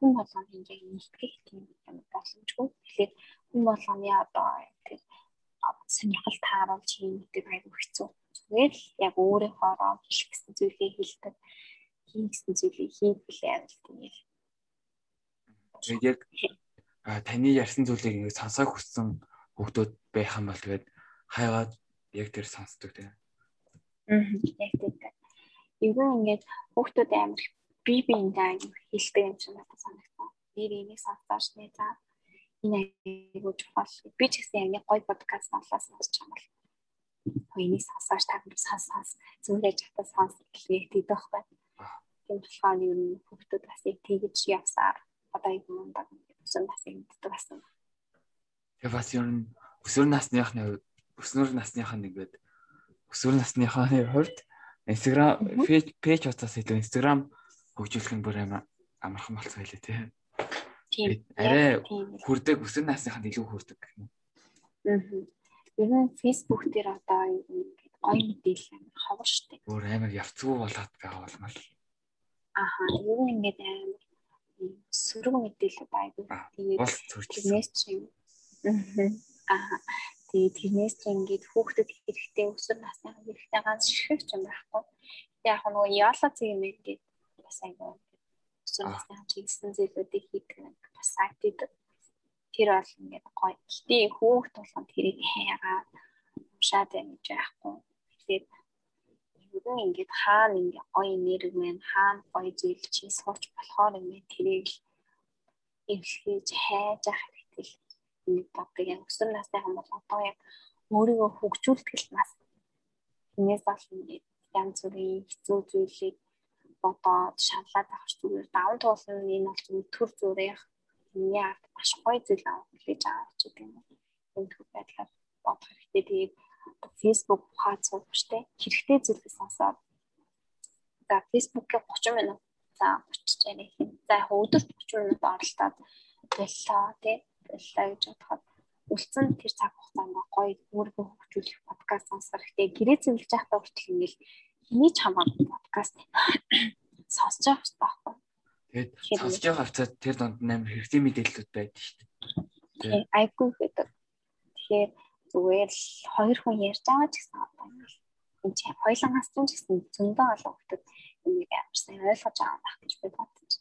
хүн болгоны яг нэгтгэх тийм юм боломжгүй. Тэгэхээр хүн болгоны одоо тэр сонирхол тааруулж хийх гэдэг айгүй хэцүү. Зүгээр л яг өөрийнхөө хэлэх гэсэн зүйлийг хэлдэг. хийх гэсэн зүйлийг хийлээ л тийм. Тэгээд яг таны ярьсан зүйлийг ингэ сонсоог хүссэн хүмүүс байх юм бол тэгээд хайгаад яг тэр сонсдог тийм. Аа яг тийм. Нь ингээд хүүхдүүд амар би биендээ хэлдэг юм шиг надад санагдсан. Би энийг сонсоош нэ за. Энэ айгуу чухал. Би ч гэсэн яг гоё подкаст сонслоо сонсож байгаа бол. Хоёрыг сонсоош та бүхэн сонсоос зүрэж хата сонс гэлээ тийдэх байна. Тийм болохоор ер нь хүүхдүүд бас яг тэгж явсаар одоо яг мундаг гэсэн бас юм ддэг байсан. Тэгээ бас ер нь өсвөр насныхны өснөр насныхаа нэгээд өсвөр насныхаа хувьд Instagram пэйж утаас илүү Instagram хөгжүүлэх нь бүр амар амархан болцоо хэлээ тий. Тийм. Арай хүрдэг өсвөр насныхаа илүү хүрдэг гэх юм. Аа. Ер нь Facebook дээр одоо ингээд гоё мэдээлэл амар ховор штеп. Бүр амар явцгүй болоод байгаа болмол. Аха. Ер нь ингээд амар сөрөг мэдээлэл айгүй. Тэгээд чинь аа Тэгээд тэрнээс ч ингээд хүүхдэд хэрэгтэй өсвөр насны хэрэгтэй ганц ширхэг юм байхгүй. Яг нөгөө яла зэг юм ингээд бас айгаа өсвөр насны чиглэсэн зүйлүүдийг хийдэг нэг бас идэг. Тэр бол ингээд гоё. Гэтэ хүүхд болгон тэрийг хайгаа уншаад байна гэж яахгүй. Тэгээд ер нь ингээд хаана ингээд гоё нэрэг мэн хаана гоё зүйл чи сууч болохоор ингээд тэрийг эвлхийж хайж ах хэрэгтэй ингээд боддог яг өсвөр насны хүмүүс одоо яг өөрийгөө хөгжүүлдэг л нас. Тиймээс бол ингээд янз бүрийн хэцүү зүйлийг бодоод шаналаад авах зүгээр даван туулсан энэ бол зүгээр төр зүрэх миний ард маш гоё зүйл авах гэж авах ч гэдэг юм. Энэ төр байдлаар бодох хэрэгтэй. Тэгээд Facebook хаац суувчтэй хэрэгтэй зүйлээ сонсоод за Facebook-ийг 30 минут за 30 яриа хин. За яг өдөрт 30 минут оролдоод боллоо тий. Боллоо гэж бодоход үлдсэн тэр цаг хугацаанд гоё өөрийгөө хөгжүүлэх подкаст сонсох хэрэгтэй. Гэрээ цэвэрлж байхдаа хүртэл ингээл хэний ч хамаагүй подкаст сонсож явах хэрэгтэй байхгүй. Тэгээд сонсож явах хавцаа тэр донд амар хэрэгтэй мэдээлэлүүд байдаг шүү дээ. Айгуу гэдэг. Тэгэхээр зүгээр л хоёр хүн ярьж байгаа ч гэсэн одоо энэ чи хоёлангаас ч гэсэн зөндөө олон хүмүүс энийг амарсан ойлгож байгаа байх гэж би бодож.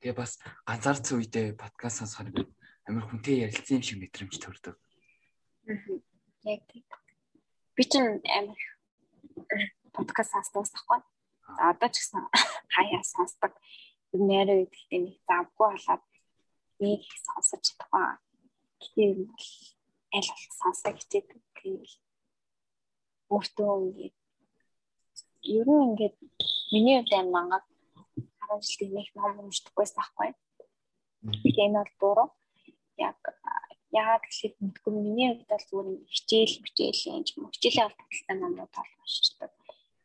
Тэгээ бас ганцаарц үедээ подкаст сонсоход амар хүнтэй ярилцсан юм шиг мэдрэмж төрдөг. Яг тийм. Би ч амар подкаст сонсдогсохгүй. За одоо ч гэсэн хаяа сонсдог. Нэрээ гэдэгт нэг завгүй болоод нэг сонсож чадахгүй. Гэтэл юм бол аль болох сонсоо хичээдэг. Тэгэл өөртөө ингээд ер нь ингээд миний хувьд мангаа 10 жилийн нэг ном уншдаггүйс байхгүй. Энэ бол буруу. Яг яагаад гэхэлээ мэдгүй миний хувьд бол зүгээр хичээл хичээлийн юм хичээлийн аль талтай номнууд бол уншдаг.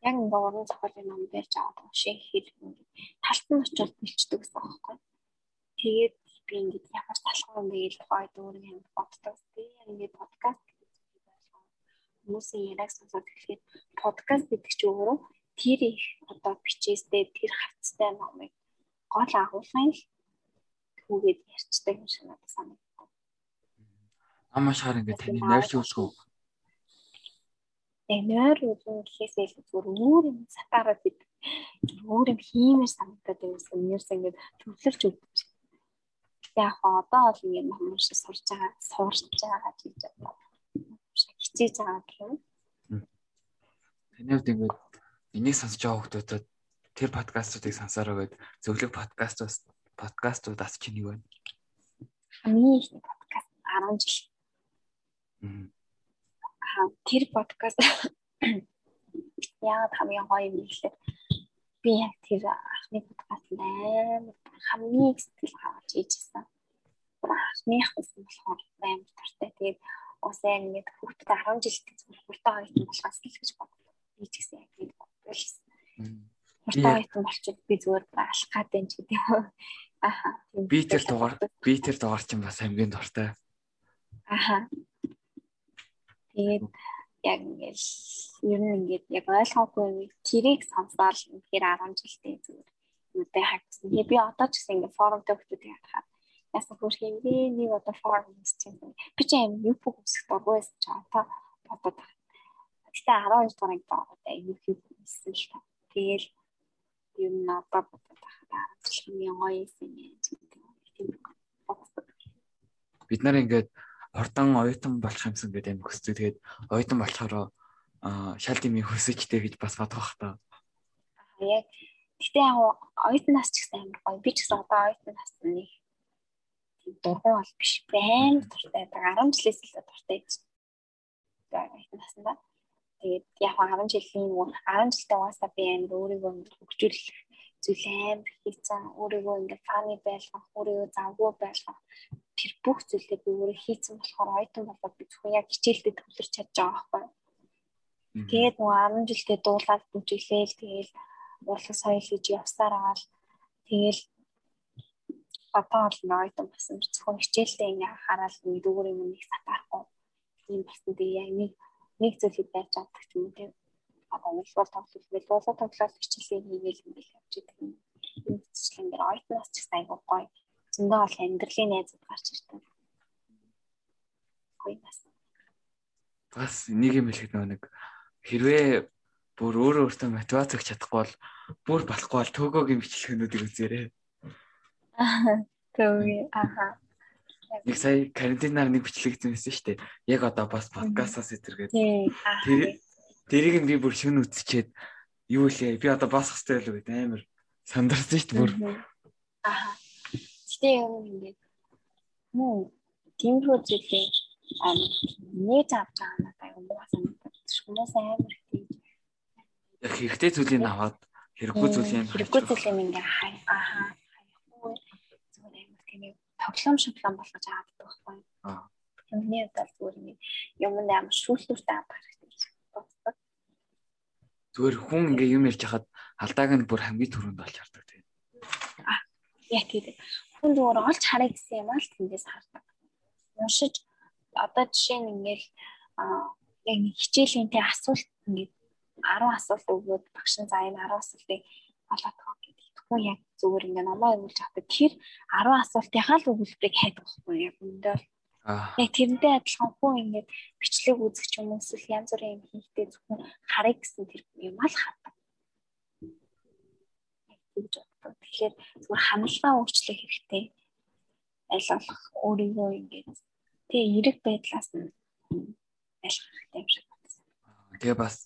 Яг ингээд уран зохиолын ном байж аваад унших хэрэг ингээд талт нь очиод бэлчдэг гэсэн юм байхгүй. Тэгээд би ингээд ямар бэ гэж тухайд өөрөө юм боддог. Би ингээд подкаст. Хүмүүсийн яриаг сонсоод тэгэхээр подкаст гэдэг чинь өөрөө тэр их одоо бичээстэй тэр хавцтай номыг гол агуулгын л түүгээд ярьцдаг юм шиг надад санагдав. Амаа шаар ингээд таны нойр юусгүй. Яг нойр үзэн гэхээсээ илүү зүгээр өөр юм сатаараад бид өөр юм хиймээр санагдаад байсан. Нэрс ингээд төвлөрч өгдөг яг одоо бол ингээд ном шиг сурж байгаа, суурж байгаа гэж бодоо. Хичээж байгаа гэх юм. Хувьд ингээд энийг сонсож байгаа хүмүүсд тэр подкастуудыг сансараа гээд зөвлөг подкастууд подкастууд ас чинь юу вэ? Хамгийн их подкаст 10 жил. Аа тэр подкаст яагаад хамгийн гоё юм гэхээр би яг тэр анхны подкаст амар хамгийн сэтгэл хавж хийжсэн. Анхных гэсэн болохоор амар тартай. Тэгээд уусаа ингээд хүүхдэд 10 жилдээ зүгээр хурдан хайтан болохоос л гэж бодлоо. Би ч гэсэн яг нэг бодлоо. Хурдан хайтан болчиход би зүгээр алах гад энэ ч гэдэг юм. Аха. Би тэр дугаар би тэр дугаар чинь бас хамгийн дуртай. Аха. Тэгээд яг ингээд ер нь ингээд яг ойлгоогүй тэрийг сонсоод үнэхээр 10 жилдээ зүгээр юутай хагцсан. Тэгээ би одоо ч гэсэн ингээд форумд өгчүүдийг харахад яасан хөрх юм бэ? Нэг одоо форум хийчихсэн. Би ч юм юу бүх үсэх дургүйс ч одоо бодоод байна. Гэтэ 12 дугаарыг боодоо юу хийх юмсэн л та. Тэгэл ер нь одоо бодоод байхад хамгийн гоё юм юм. Бид нар ингээд ордон оюутан болох юмсан гэдэг юм хүсдэг. Тэгээд оюутан болохоор шал димийн хүсэжтэй гэж бас бодох бах та. Яг гэтээ яг оюутнаас ч гэсэн амар гоё. Би ч гэсэн одоо оюутан насны дургуун бол биш. Байн дуртай. 10 жилээс илүү дуртай гэж. Оюутан наснда. Тэгээд яг 10 жилийн нөгөө 10 жилдээ угаасаа би амар өөрийгөө хөгжүүлэх зүйл амар хийцэн өөрийгөө ингээд фаны байлгах, өөрийгөө завгүй байлгах тэр бүх зүйлээ би өөрөө хийцэн болохоор ойтон болоод би зөвхөн яг хичээлдээ төвлөрч чадж байгаа байхгүй. Тэгээд нөгөө 10 жилдээ дуулаад бүжиглээл тэгээл урлаг соёл хийж явсаар агаал тэгээл одоо бол ойтон басан зөвхөн хичээлдээ ингээ хараад нэг дүүрээ нэг сатахгүй ийм болсон. Тэгээ яг нэг нэг зүйлийг байж чаддаг ч юм уу тийм одоо уйлбар тоглол уйлбар тоглол хичээлээ хийгээл ингээл явж идэг юм. Энэ хэвчлэн дээр ойтноос ч сайн гоё зөндөө бол амьдралын найзууд гарч ирдэг. Гоё бас. Бас нэг юм хэлэх нэг хэрвээ бүр өөрөө өөртөө мотивац өгч чадахгүй бол бүр болохгүй бол төгөөгийн бичлэгнүүдийг үзээрэй. Төвөө аха. Нэг сая карантинаар нэг бичлэгдсэн байсан шүү дээ. Яг одоо бас подкастаас итэргээд. тий. Тэр тэрийг нь би бүр шүн үтсчээд юу лээ би одоо босох хэрэгтэй л үү амар сандарсан шүү дээ бүр. Аа. Гэтэ юм ингээд муу тиймэрхүү зүйлээ аа нээж авч байгаа надад юм уу санагдаж хүмүүс амар тийм Яг хэрэгтэй зүйлийг аваад хэрэггүй зүйлийг хэрэггүй зүйлийг ингээ аа хаяхгүй зүгээр амар тийм тоглоом шоглоом болгож аваад байхгүй. Аа. Юмны удаа зүгээр нэг юм амар шүүлтүүртэй авах хэрэгтэй боддог. зүгээр хүн ингээ юм ярьж хахад алдааг нь бүр хамгийн түрүүнд олж хардаг тийм. Яг тийм. Хүн зүгээр олж харъя гэсэн юм аа л тэндээс хардаг. Уншиж одоо жишээ нь ингээл аа яг хичээлийн тэ асуулт ингээд 10 асуулт өгөөд багш нь за энэ 10 асуултыг олоод тоо гэдэг. Тэгвэл яг зүгээр ингээ намаа өгүүлж авдаг. Тэр 10 асуултынхаа л өгүүлбэрийг хайдаг байхгүй яг өндөө Аа. яг тэрнтэй адилхан хүн ингээд бичлэг үзэх юм уу эсвэл янз бүрийн юм хийхдээ зөвхөн харъя гэсэн тэр юм ал хардаг. Яг тэгж боддог. Тэгэхээр зүгээр ханалгаа өөрчлөх хэрэгтэй. Аль болох өөрийгөө ингээд тэг эрэг байдлаас нь айлах хэрэгтэй юм шиг байна. Тэгээ бас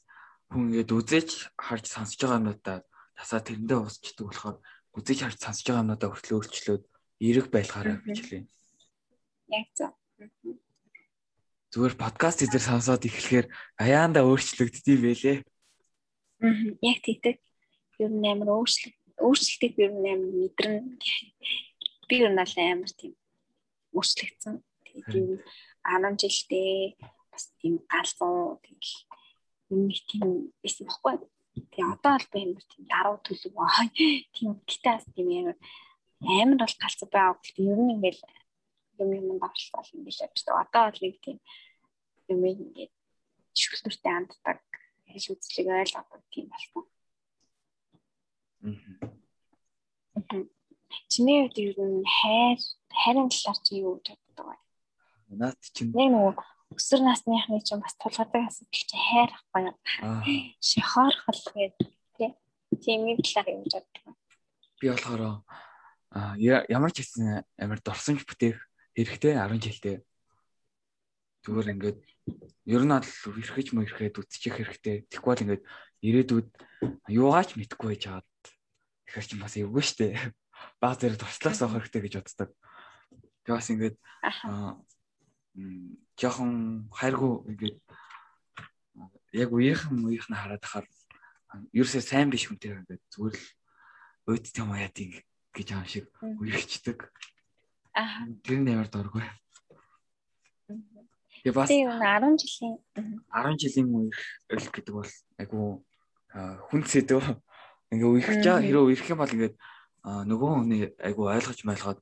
хүн ингээд үзээч харж сонсож байгаа юмудаа тасаа тэрэндээ уусчдаг болохоор үзээч харж сонсож байгаа юмудаа хүртэл өөрчлөөд эрэг байлгаараа хэлээ. Яг зөв. Зүгээр подкаст эзэр сонсоод эхлэхээр аяанда өөрчлөгддөг байлээ. Мгм. Яг тэгдэг. Ер нь амар өөрчлөлт өөрчлөлтийг ер нь амар мэдрэн би ер нь амар тийм өөрчлөгдсөн. Тэгээд тийм 10 жилдээ бас тийм галзуу тэгэл юм нэг тийм байсан бохгүй. Тэгээ одоо бол би амар тийм даруу төлөв аа тийм гэтээ бас тийм амар амар бол галзуу байгаа. Гэхдээ ер нь ингээл юм юм давшлал ингээл явчихдаг. Одоо бол нэг тийм юм ингээд шүлтүртэй анддаг хэл үзлэг ойл авдаг тийм болсон. Чиний хувьд ер нь хайр хайрын талаар чи юу гэж боддог вэ? Наад чинь Нэг нөгөө өсвөр насныхны чинь бас тулгардаг асуудал чи хайр ахгүй юу? аа Шихаархал гэдэг тий. Тийм юм талаар гэж боддог би болохоор аа ямар ч хэсэн амар дурсамж бүтээх хэрэгтэй 10 жилдээ. Зүгээр ингээд ер нь бол эрхэж мө ирэхэд үтчих хэрэгтэй. Бол ингээд ирээдүйд юугаач мэдхгүй байж хаад тэгэхээр чи бас эвгүй штэ. Баг зэрэг туршлага соох хэрэгтэй гэж боддог. Тэгээ бас ингээд аа жоохон хайргу ингээд аа, яг үеийнхэн үеийнхэн хараад ахаар ерөөсөө сайн биш хүнтэй ингээд зүгээр л өөд тийм яа тийм гэж аим шиг үерхчдэг. Аха. Тэр нь ямар дургүй. Тэгээ бас Тэгээ юу 10 жилийн 10 жилийн үерх гэдэг бол айгу хүн сэдв. Ингээ байгаа Мгм. хэрэг үерх юм бол ингээд нөгөө хүний айгу ойлгож байлгаад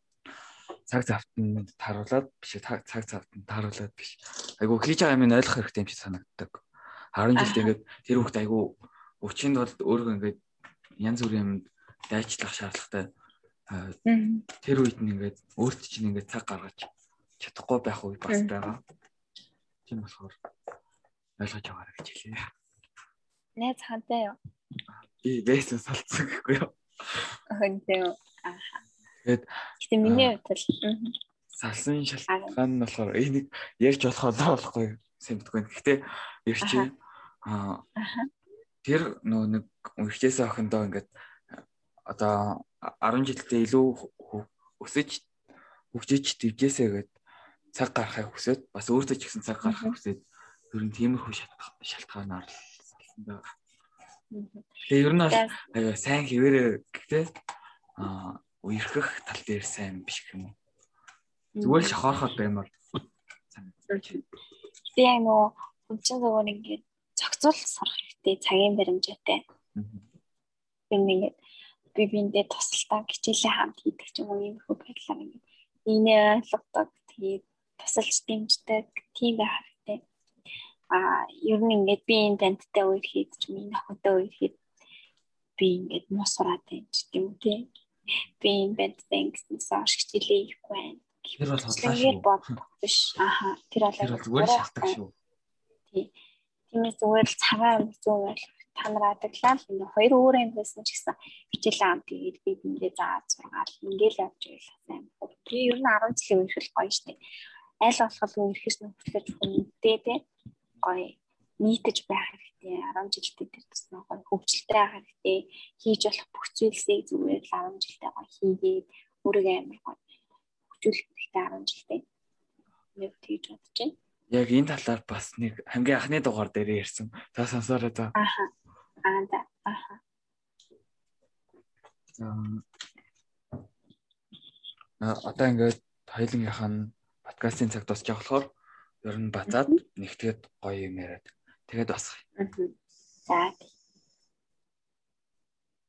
цаг завтанд таруулаад биш цаг завтанд таруулаад биш. Айгу хийж байгаа юм ойлгох хэрэгтэй юм шиг санагддаг. 10 жилд ингээд тэр хүүхд айгу өчинд бол өөрөө ингээд янз бүрийн юм дайчлах шаардлагатай. Аа, тэр үед нь ингээд өөрт чинь ингээд цаг гаргаж чадахгүй байх үе бас байгаа. Тийм болохоор ойлгож байгаарай гэж хэлье. Найз хантай юу? Би бэсэн салцсан гэхгүй юу. Хөнтэй юу? Аха. Тэгээд, Гэтэ миний хувьд мгм. Салсан шалтгаан нь болохоор э нэг ярьж болох олоо болохгүй сэмтгүй. Гэхдээ ярьчих. Аа тэр нөө нэг үрчээсээ охиндоо ингээд одоо 10 жилдээ илүү өсөж хөгжиж дэвжээсэ гээд цаг гаргахыг хүсээд бас өөртөө ч гэсэн цаг гаргахыг хүсээд ер нь тиймэрхүү шалтгаанаар л байгаа. Тэгээ ер нь бол аяа сайн хэвээрээ гэхдээ аа үерхэх тал дээр сайн биш юм уу. Зүгээр л шохоорхоод санагдаж. Гэтэ яг нөгөө хүн чинь зүгээр ингээд зохицуул сурах хэрэгтэй цагийн баримжаатай. юм ингээд би биэндээ тусалтай хичээлээ хамт хийдэг ч юм уу ийм хөө байдлаар ингээд инээ ойлгодог тэгээд тусалж дэмждэг тийм байх. Аа ер нь ингээд би энэ таньдтай үер хийж ч юм энэ охинтой үер хийж би ингээд муу сураад байна ч гэм үү тий. Би энэ бэнтэн гэснээс хойш хичээлээ хийхгүй байна. Тэр бол шүү. бодох биш. Аха тэр бол Тэр зүгээр л шалтгаан шүү. Тиймээс зүгээр л цагаан зүүн байл та нар адаглаа л ингээ хоёр өөр юм байсан ч гэсэн хичээл аам тэгээд би биндээ зааж сургаал ингээл явж байла сайн Тэгээ ер нь 10 жилийн үерхэл гоё штэ. Аль болох үерхэж нөхөрлөж хүнтэй те гоё нийтэж байх хэрэгтэй. 10 жилдээ тэр туснаа гоё хөгжилтэй байх хэрэгтэй. Хийж болох бүх зүйлсийг зүгээр л 10 жилдээ гоё хийгээд өөрийгөө амар гоё хөгжүүлэх хэрэгтэй 10 жилдээ. Яг тэгж бодож байна. Яг энэ талаар бас нэг хамгийн анхны дугаар дээр ярьсан. За сонсоорой за. Аха. Аа да. Аха. Аа одоо ингээд хоёулынх нь подкастын цаг дуусчих болохоор ер нь бацаад нэгтгээд гоё юм яриад тэгээд басах. За.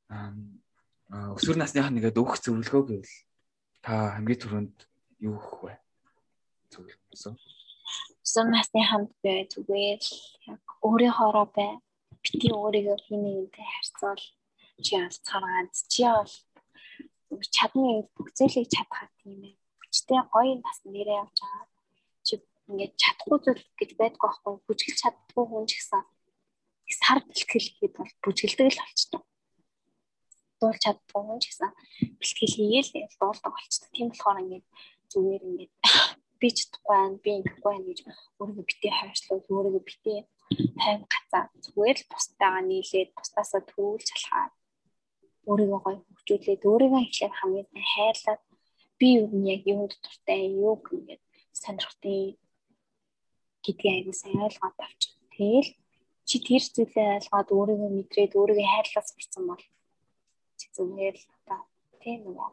Аа өсвөр насныхаа нэгэд өгөх зөвлөгөө гэвэл та хамгийн түрүүнд юу өгөх вэ? Зөвлөгөөсөө. Өсвөр насны хамт бай зүгээр яг өөрийнхоороо бай. Бити өөрийгөө хин нэгэнтэй харьцуул. Чи алцгаагааз чи бол чадны бүх зүйлийг чадхаа тийм ээ. Хүчтэй гоё нас нэрээ явж байгаа. Ингээд чадахгүй зүйл гэж байдгүй байхгүй. Бүжгэлж чаддгүй хүн ч гэсэн сар бэлтгэл хийхэд бол бүжгэлдэг л болчтой. Дуулж чаддгүй хүн ч гэсэн бэлтгэл хийгээл дуулдаг болчтой. Тийм болохоор ингээд зүгээр ингээд би чадахгүй байна, би ингэхгүй байна гэж өөрийгөө битээ хайрлуул, өөрийгөө битээ тайв гацаа зүгээр л бусдаагаа нийлээд бусдаасаа төвлж алхаад өөрийгөө гоё хөгжүүлээд өөрийгөө ихлээр хамгийн хайрлаад би юу нь яг юунд дуртай юу гэдэг сонирхтыг гэдгийг аягүй сайн ойлгоод авч. Тэгэл чи тэр зүйлээ ойлгоод өөрийгөө мэдрээд өөрийгөө хайрлаас бийсэн бол зүгээр л одоо тийм нөгөө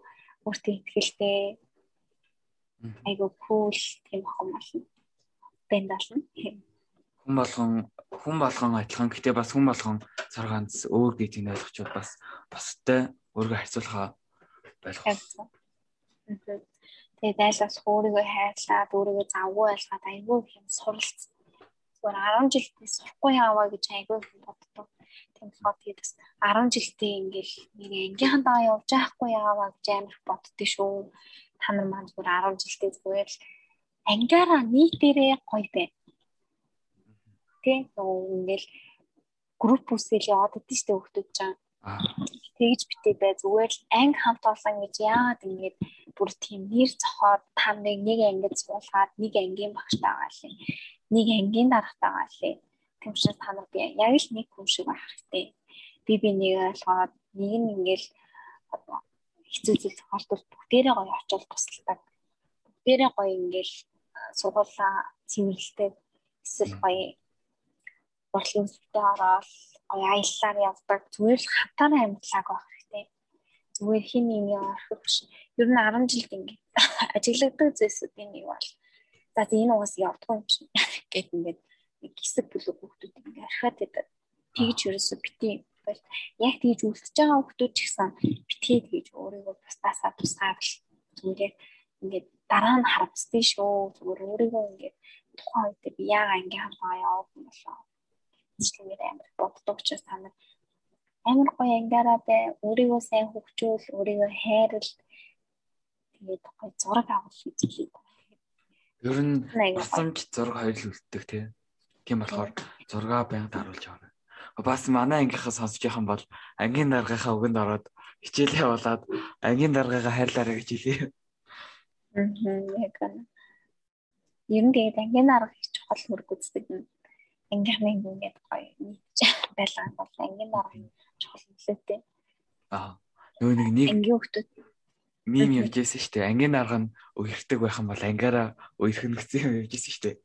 өөртөө ихтэй айгүй кул тийм охин болно. Бэнд болно. Хүн болгон хүн болгон адилхан гэтээ бас хүн болгон цар ганц өөр гэдгийг ойлгочод бас бусдтай өөрийгөө харьцуулахаа ойлгох. Тэгээд айл бас өөрийгөө хайрлаад өөрийгөө завгүй байлгаад айгүй юм суралц. Зүгээр 10 жилдээ сурахгүй яваа гэж айгүй боддог. Тийм болохоор тэгээд бас 10 жилдээ ингээл нэг ангийнхан даа явж байхгүй яваа гэж амар боддөө шүү. Та нар маань зүгээр 10 жилдээ зүгээр л ангиараа нийтээрээ гоё бай тийм ингээл групп үсгээл яваад идэв штэ хөлтөж чам. Тэгж битээ бай зүгээр л анги хамт олон гэж яагаад ингэж бүр тийм нэр зохоод та нэг нэг ангид суулгаад нэг ангийн багштай байгаа лээ. Нэг ангийн дарагтай байгаа лээ. Тийм учраас та нар би яг л нэг хүн шиг байх хэрэгтэй. Би би нэг ойлгоод нэг нь ингээл хэцүү зүйл тохиолдолд бүгдээрээ гоё очоод тусалдаг. Бүгдээрээ гоё ингээл сургуулаа цэвэрлдэг эсвэл гоё бодлын зүгтээ ороод гоё аяллаар явдаг зүгээр л хатаараа амьдлааг байх. Зүгээр хин нэг орох биш. Ер нь 10 жилд ингээд ажиглагддаг зүйлсүүдийн нэг бол за энэ угаас явдгүй юм чинь гэт ингээд хэсэг бүлэг хүүхдүүд ингээд архиад байдаг. Тэгж ерөөсөө бити яг тэгж үлдчихэж байгаа хүүхдүүд ч гэсэн битгий тэгж өөрийгөө бусдаасаа тусгаад зүгээр ингээд дараа нь харамсдээ шүү. Зүгээр өөрийгөө ингээд тухайн үед би яагаад ингэ хамгаа явах юм болоо зүйлээр амар боддог учраас та нар амар гоё ангаараа бай өөрийгөө сайн хөгжүүл өөрийгөө хайрл тэгээд гоё зураг авах үзлээ. Ер нь басамж зураг хоёр л үлддэг тийм болохоор зургаа байнг харуулж байгаа. Бас манай ангийнхаа сонсож юм бол ангийн даргийнхаа үгэнд ороод хичээлээ явуулаад ангийн даргаагаа хайрлаарай гэж хэлээ. Аа яг гэнэ. Ер нь тэгээд ангийн дарга их чухал мөрөг үздэг юм ангийнхны ингээд гоё нийтж байлгаа бол ангийн дарга чухал нөлөөтэй. Аа. Нөгөө нэг нэг ангийн хүмүүс мим явжсэн шүү дээ. Ангийн дарга нь үерхдэг байх юм бол ангиараа үерхэн гэсэн юм явжсэн шүү дээ.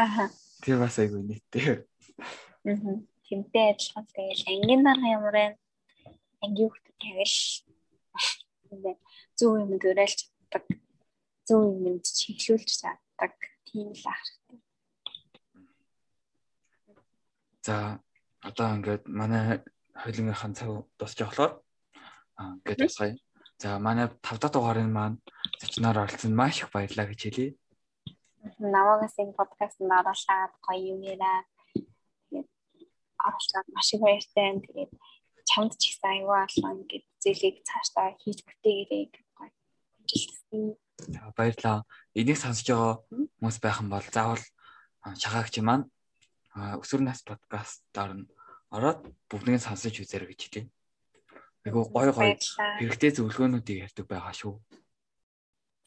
Аа. Тэр бас айгүй нийттэй. Аа. Тэмтэй адилхан тэгэл ангийн дарга ямар вэ? Ангийн хүмүүс. Ингээд зөв юм дөрэлж чаддаг. Зөв юмд чиглүүлж чаддаг. Тийм л ах За одоо ингээд манай хойлонгийнхан цаг дуусч болохоор ингээд тусгая. За манай 5 дахь дугаарын маань зочноор оролцсон маш их баярлалаа гэж хэлье. Намагаас энэ подкастт оруулаад гоё юм яраа. Тэгээд оролцоод маш их баяртай. Тэгээд чамд ч ихсэн аюу алан гэд зэлийг цаашдаа хийж бүтээгээрэй гоё. За баярлалаа. Энийг сонсож байгаа хүмүүс байх юм бол заавал шагаагч маань өсвөр нас подкастаар нь ороод бүгднийг сонсож үзээрэй гэж хэлээ. Айгу гой гой хэрэгтэй зөвлөгөөнүүдийг ярьдаг байгаа шүү.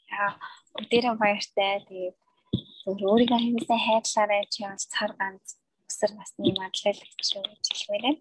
За бүгдээрээ баяртай. Тэгээд өөрийгөө хэмжээ хайрлаарай чи бас цар ганц өсөр насны шүү гэж хэлмээрээ.